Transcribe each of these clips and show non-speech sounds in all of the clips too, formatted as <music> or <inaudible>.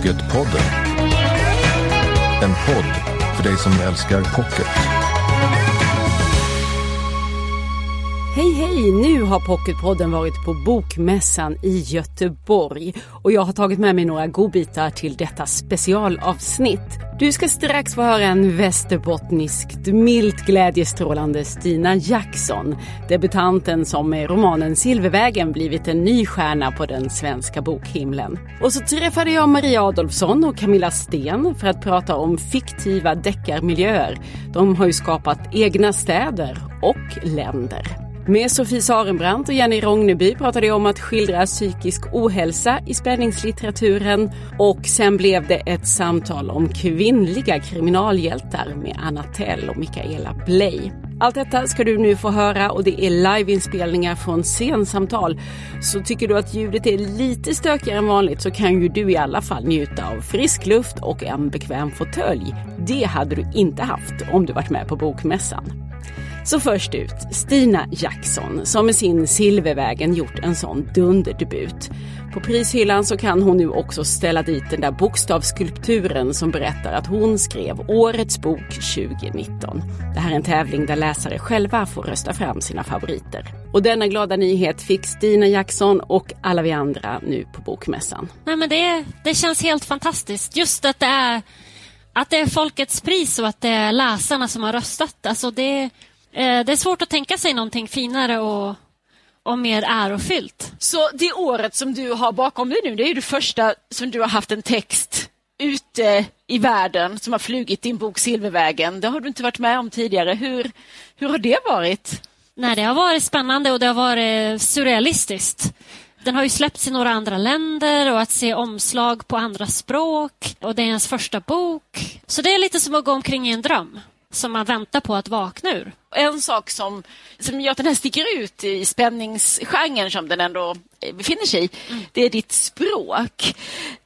Pocketpodden. En podd för dig som älskar pocket. Hej hej! Nu har Pocketpodden varit på Bokmässan i Göteborg och jag har tagit med mig några godbitar till detta specialavsnitt. Du ska strax få höra en västerbottniskt milt glädjestrålande Stina Jackson, debutanten som med romanen Silvervägen blivit en ny stjärna på den svenska bokhimlen. Och så träffade jag Maria Adolfsson och Camilla Sten för att prata om fiktiva deckarmiljöer. De har ju skapat egna städer och länder. Med Sofie Sarenbrant och Jenny Rogneby pratade jag om att skildra psykisk ohälsa i spänningslitteraturen och sen blev det ett samtal om kvinnliga kriminalhjältar med Anna Tell och Mikaela Bley. Allt detta ska du nu få höra och det är liveinspelningar från scensamtal. Så tycker du att ljudet är lite stökigare än vanligt så kan ju du i alla fall njuta av frisk luft och en bekväm fåtölj. Det hade du inte haft om du varit med på Bokmässan. Så först ut, Stina Jackson som med sin Silvervägen gjort en sån dunderdebut. På prishyllan så kan hon nu också ställa dit den där bokstavsskulpturen som berättar att hon skrev Årets bok 2019. Det här är en tävling där läsare själva får rösta fram sina favoriter. Och denna glada nyhet fick Stina Jackson och alla vi andra nu på Bokmässan. Nej, men det, det känns helt fantastiskt. Just att det är att det är folkets pris och att det är läsarna som har röstat. Alltså det, det är svårt att tänka sig någonting finare och, och mer ärofyllt. Så det året som du har bakom dig nu, det är det första som du har haft en text ute i världen som har flugit din bok Silvervägen. Det har du inte varit med om tidigare. Hur, hur har det varit? Nej, det har varit spännande och det har varit surrealistiskt. Den har ju släppts i några andra länder och att se omslag på andra språk och det är ens första bok. Så det är lite som att gå omkring i en dröm som man väntar på att vakna ur. En sak som, som gör att den här sticker ut i spänningsgenren som den ändå befinner sig i, mm. det är ditt språk.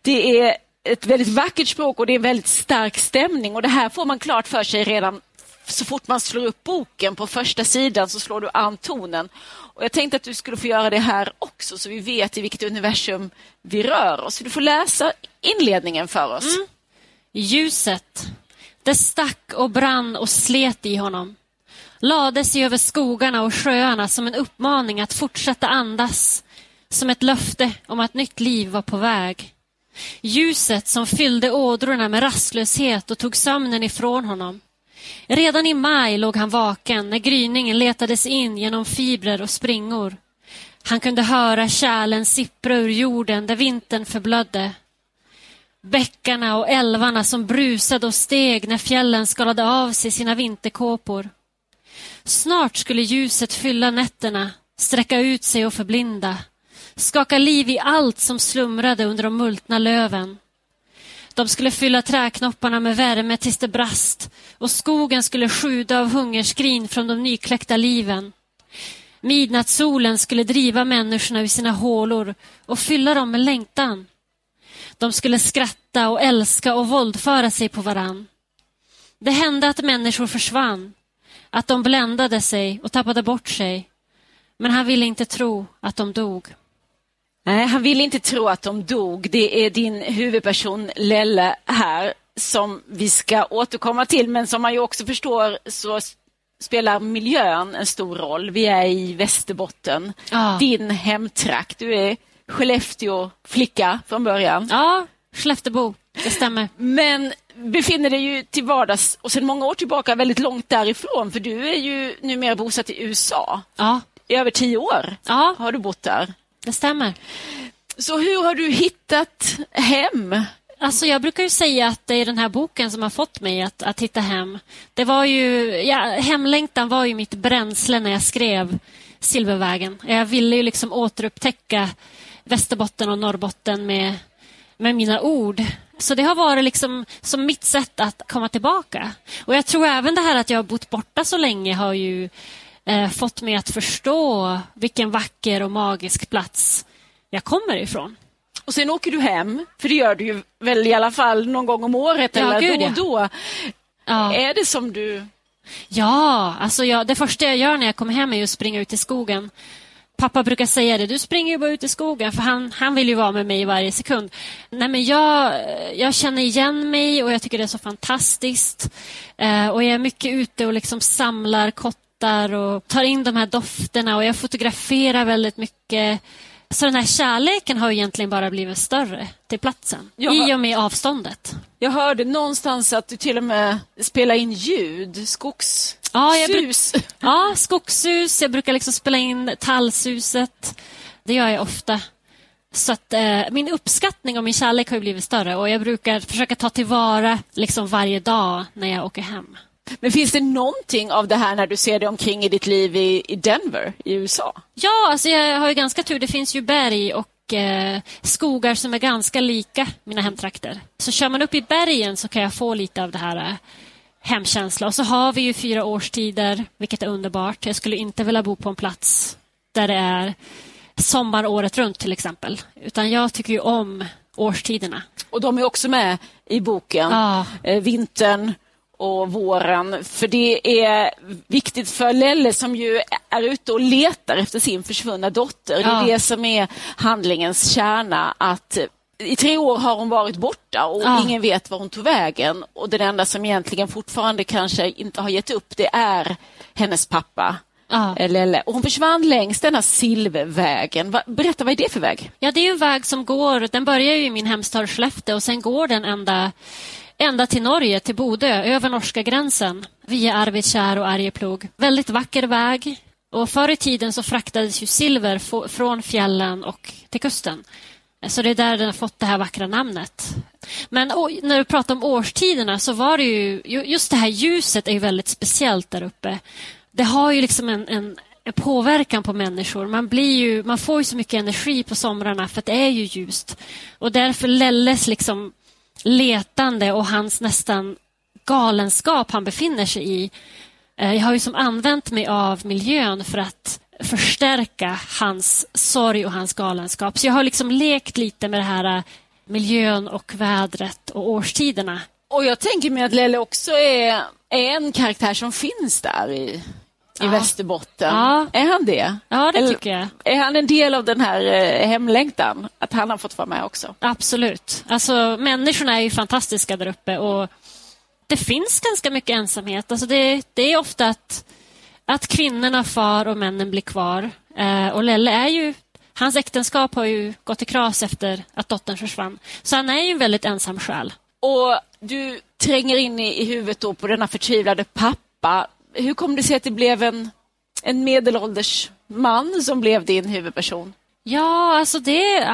Det är ett väldigt vackert språk och det är en väldigt stark stämning och det här får man klart för sig redan så fort man slår upp boken på första sidan så slår du an tonen. Och jag tänkte att du skulle få göra det här också så vi vet i vilket universum vi rör oss. Du får läsa inledningen för oss. Mm. Ljuset det stack och brann och slet i honom, lade sig över skogarna och sjöarna som en uppmaning att fortsätta andas, som ett löfte om att nytt liv var på väg. Ljuset som fyllde ådrorna med rastlöshet och tog sömnen ifrån honom. Redan i maj låg han vaken när gryningen letades in genom fibrer och springor. Han kunde höra kärlen sippra ur jorden där vintern förblödde bäckarna och älvarna som brusade och steg när fjällen skalade av sig sina vinterkåpor. Snart skulle ljuset fylla nätterna, sträcka ut sig och förblinda, skaka liv i allt som slumrade under de multna löven. De skulle fylla träknopparna med värme tills det brast och skogen skulle sjuda av hungerskrin från de nykläckta liven. Midnattssolen skulle driva människorna ur sina hålor och fylla dem med längtan. De skulle skratta och älska och våldföra sig på varann. Det hände att människor försvann, att de bländade sig och tappade bort sig. Men han ville inte tro att de dog. Nej, han ville inte tro att de dog. Det är din huvudperson Lelle här som vi ska återkomma till, men som man ju också förstår så spelar miljön en stor roll. Vi är i Västerbotten, ah. din hemtrakt. Du är Skellefteå-flicka från början. Ja, Skelleftebo, det stämmer. Men befinner dig ju till vardags och sedan många år tillbaka väldigt långt därifrån för du är ju numera bosatt i USA. Ja. I över tio år ja. har du bott där. Det stämmer. Så hur har du hittat hem? Alltså jag brukar ju säga att det är den här boken som har fått mig att, att hitta hem. Det var ju, ja, hemlängtan var ju mitt bränsle när jag skrev Silvervägen. Jag ville ju liksom återupptäcka Västerbotten och Norrbotten med, med mina ord. Så det har varit liksom som mitt sätt att komma tillbaka. Och Jag tror även det här att jag har bott borta så länge har ju eh, fått mig att förstå vilken vacker och magisk plats jag kommer ifrån. Och sen åker du hem, för det gör du ju väl i alla fall någon gång om året ja, eller gud, då och då. Ja. Är det som du... Ja, alltså jag, det första jag gör när jag kommer hem är att springa ut i skogen Pappa brukar säga det, du springer ju bara ut i skogen för han, han vill ju vara med mig varje sekund. Nej, men jag, jag känner igen mig och jag tycker det är så fantastiskt. Eh, och Jag är mycket ute och liksom samlar kottar och tar in de här dofterna och jag fotograferar väldigt mycket. Så den här kärleken har egentligen bara blivit större till platsen Jag- i och med avståndet. Jag hörde någonstans att du till och med spelar in ljud, skogssus. Ja, jag bruk- <laughs> Ja, skogssus. Jag brukar liksom spela in tallsuset. Det gör jag ofta. Så att, eh, min uppskattning och min kärlek har ju blivit större och jag brukar försöka ta tillvara liksom varje dag när jag åker hem. Men finns det någonting av det här när du ser dig omkring i ditt liv i, i Denver i USA? Ja, alltså jag har ju ganska tur. Det finns ju berg och eh, skogar som är ganska lika mina hemtrakter. Så kör man upp i bergen så kan jag få lite av det här eh, hemkänsla. Och så har vi ju fyra årstider, vilket är underbart. Jag skulle inte vilja bo på en plats där det är sommar året runt till exempel. Utan jag tycker ju om årstiderna. Och de är också med i boken. Ja. Eh, vintern och våren. För det är viktigt för Lelle som ju är ute och letar efter sin försvunna dotter. Det är Ja. det som är handlingens kärna. Att i tre år har hon varit borta och Ja. ingen vet var hon tog vägen. Och den enda som egentligen fortfarande kanske inte har gett upp det är hennes pappa. Ja. eh, Lelle. Och hon försvann längs denna Silvervägen. Berätta, vad är det för väg? Ja, det är en väg som går, den börjar ju i min hemstad Skellefteå och sen går den ända, ända till Norge, till Bodö, över norska gränsen, via Arvidsjaur och Arjeplog. Väldigt vacker väg. Och förr i tiden så fraktades ju silver från fjällen och till kusten. Så det är där den har fått det här vackra namnet. Men när du pratar om årstiderna så var det ju, ju- just det här ljuset är ju väldigt speciellt där uppe. Det har ju liksom en, en, en påverkan på människor. Man, blir ju, man får ju så mycket energi på somrarna för att det är ju ljust. Och därför Lelles liksom letande och hans nästan galenskap han befinner sig i. Eh, jag har ju som använt mig av miljön för att förstärka hans sorg och hans galenskap. Så jag har liksom lekt lite med det här eh, miljön och vädret och årstiderna. Och jag tänker mig att Lelle också är, är en karaktär som finns där i, i Ja. Västerbotten. Ja. Är han det? Ja, det Eller tycker jag. Är han en del av den här eh, hemlängtan? Att han har fått vara med också? Absolut. Alltså, människorna är ju fantastiska där uppe och det finns ganska mycket ensamhet. Alltså, det, det är ofta att, att kvinnorna far och männen blir kvar. Eh, och Lelle är ju... Hans äktenskap har ju gått i kras efter att dottern försvann. Så han är ju en väldigt ensam själ. Och du tränger in i, i huvudet på denna förtvivlade pappa. Hur kom det sig att det blev en, en medelålders man som blev din huvudperson? Ja, alltså det...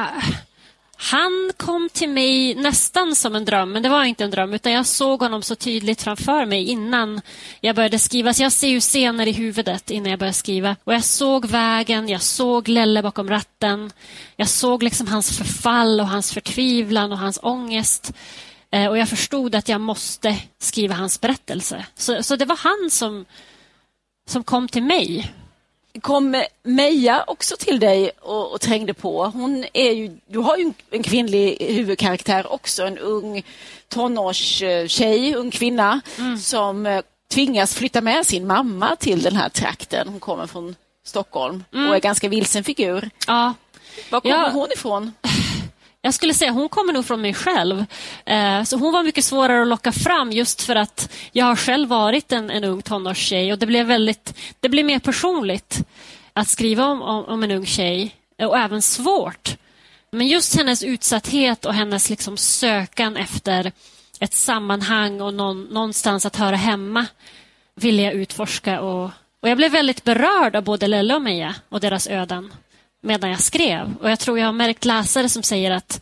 Han kom till mig nästan som en dröm, men det var inte en dröm utan jag såg honom så tydligt framför mig innan jag började skriva. Så jag ser ju scener i huvudet innan jag började skriva. Och Jag såg vägen, jag såg Lelle bakom ratten. Jag såg liksom hans förfall och hans förtvivlan och hans ångest. Eh, Och jag förstod att jag måste skriva hans berättelse. Så, så det var han som, som kom till mig. Kom Meja också till dig och, och trängde på? Hon är ju, du har ju en, en kvinnlig huvudkaraktär också, en ung tonårstjej, ung kvinna som eh, tvingas flytta med sin mamma till den här trakten. Hon kommer från Stockholm och är ganska vilsen figur. Ja, Var kommer Ja. hon ifrån? Jag skulle säga hon kommer nog från mig själv. Eh, Så hon var mycket svårare att locka fram just för att jag har själv varit en, en ung tonårstjej och det blev, väldigt, det blev mer personligt att skriva om, om, om en ung tjej och även svårt. Men just hennes utsatthet och hennes liksom sökan efter ett sammanhang och någon, någonstans att höra hemma ville jag utforska. Och, och jag blev väldigt berörd av både Lelle och Meja och deras öden medan jag skrev. Och Jag tror jag har märkt läsare som säger att,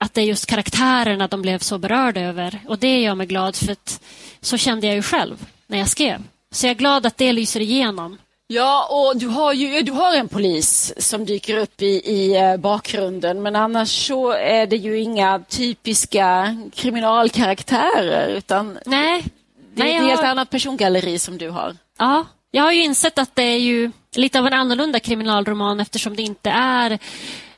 att det är just karaktärerna de blev så berörda över. Och det gör mig glad, för att så kände jag ju själv när jag skrev. Så jag är glad att det lyser igenom. Ja, och du har ju du har en polis som dyker upp i, i eh, bakgrunden men annars så är det ju inga typiska kriminalkaraktärer utan Nej, det är nej, ett helt har- annat persongalleri som du har. Ja, jag har ju insett att det är ju lite av en annorlunda kriminalroman eftersom det inte är,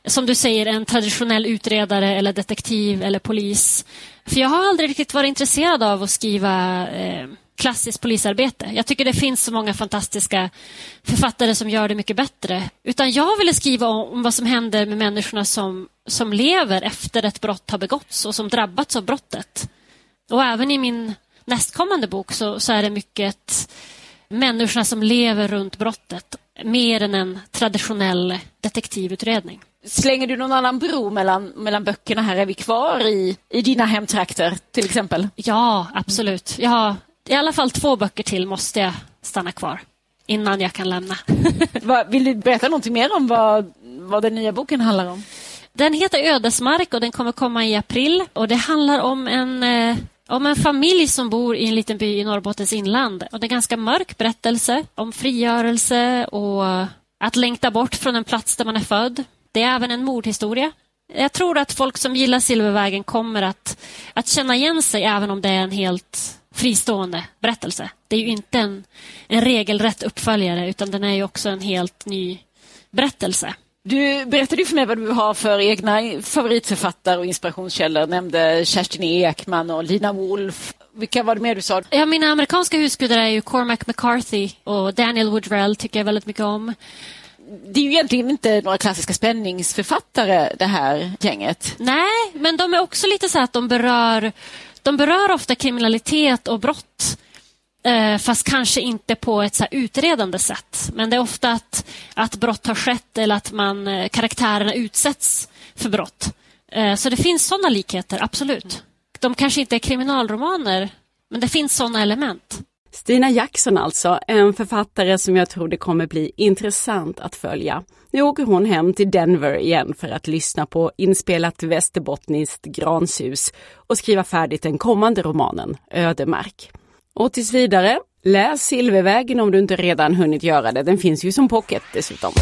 som du säger, en traditionell utredare eller detektiv eller polis. För jag har aldrig riktigt varit intresserad av att skriva eh, klassiskt polisarbete. Jag tycker det finns så många fantastiska författare som gör det mycket bättre. Utan jag ville skriva om, vad som händer med människorna som, som lever efter ett brott har begåtts och som drabbats av brottet. Och även i min nästkommande bok så, så är det mycket människorna som lever runt brottet mer än en traditionell detektivutredning. Slänger du någon annan bro mellan, mellan böckerna här? Är vi kvar i, i dina hemtrakter till exempel? Ja, absolut. Jag har i alla fall två böcker till måste jag stanna kvar innan jag kan lämna. <laughs> Vill du berätta någonting mer om vad, vad den nya boken handlar om? Den heter Ödesmark och den kommer komma i april. Och Det handlar om en, eh, om en familj som bor i en liten by i Norrbottens inland. Och Det är en ganska mörk berättelse om frigörelse och att längta bort från en plats där man är född. Det är även en mordhistoria. Jag tror att folk som gillar Silvervägen kommer att, att känna igen sig även om det är en helt fristående berättelse. Det är ju inte en, en regelrätt uppföljare utan den är ju också en helt ny berättelse. Du berättade ju för mig vad du har för egna favoritförfattare och inspirationskällor. Nämnde Kerstin Ekman och Lina Wolf. Vilka var det mer du sa? Ja, mina amerikanska husgudar är ju Cormac McCarthy och Daniel Woodrell tycker jag väldigt mycket om. Det är ju egentligen inte några klassiska spänningsförfattare det här gänget. Nej, men de är också lite så att de berör de berör ofta kriminalitet och brott Eh, fast kanske inte på ett så utredande sätt. Men det är ofta att, att brott har skett eller att man, eh, karaktärerna utsätts för brott. Eh, så det finns sådana likheter, absolut. De kanske inte är kriminalromaner, men det finns sådana element. Stina Jackson alltså, en författare som jag tror det kommer bli intressant att följa. Nu åker hon hem till Denver igen för att lyssna på inspelat västerbottniskt gransus och skriva färdigt den kommande romanen Ödemark. Och tills vidare, läs Silvervägen om du inte redan hunnit göra det. Den finns ju som pocket dessutom.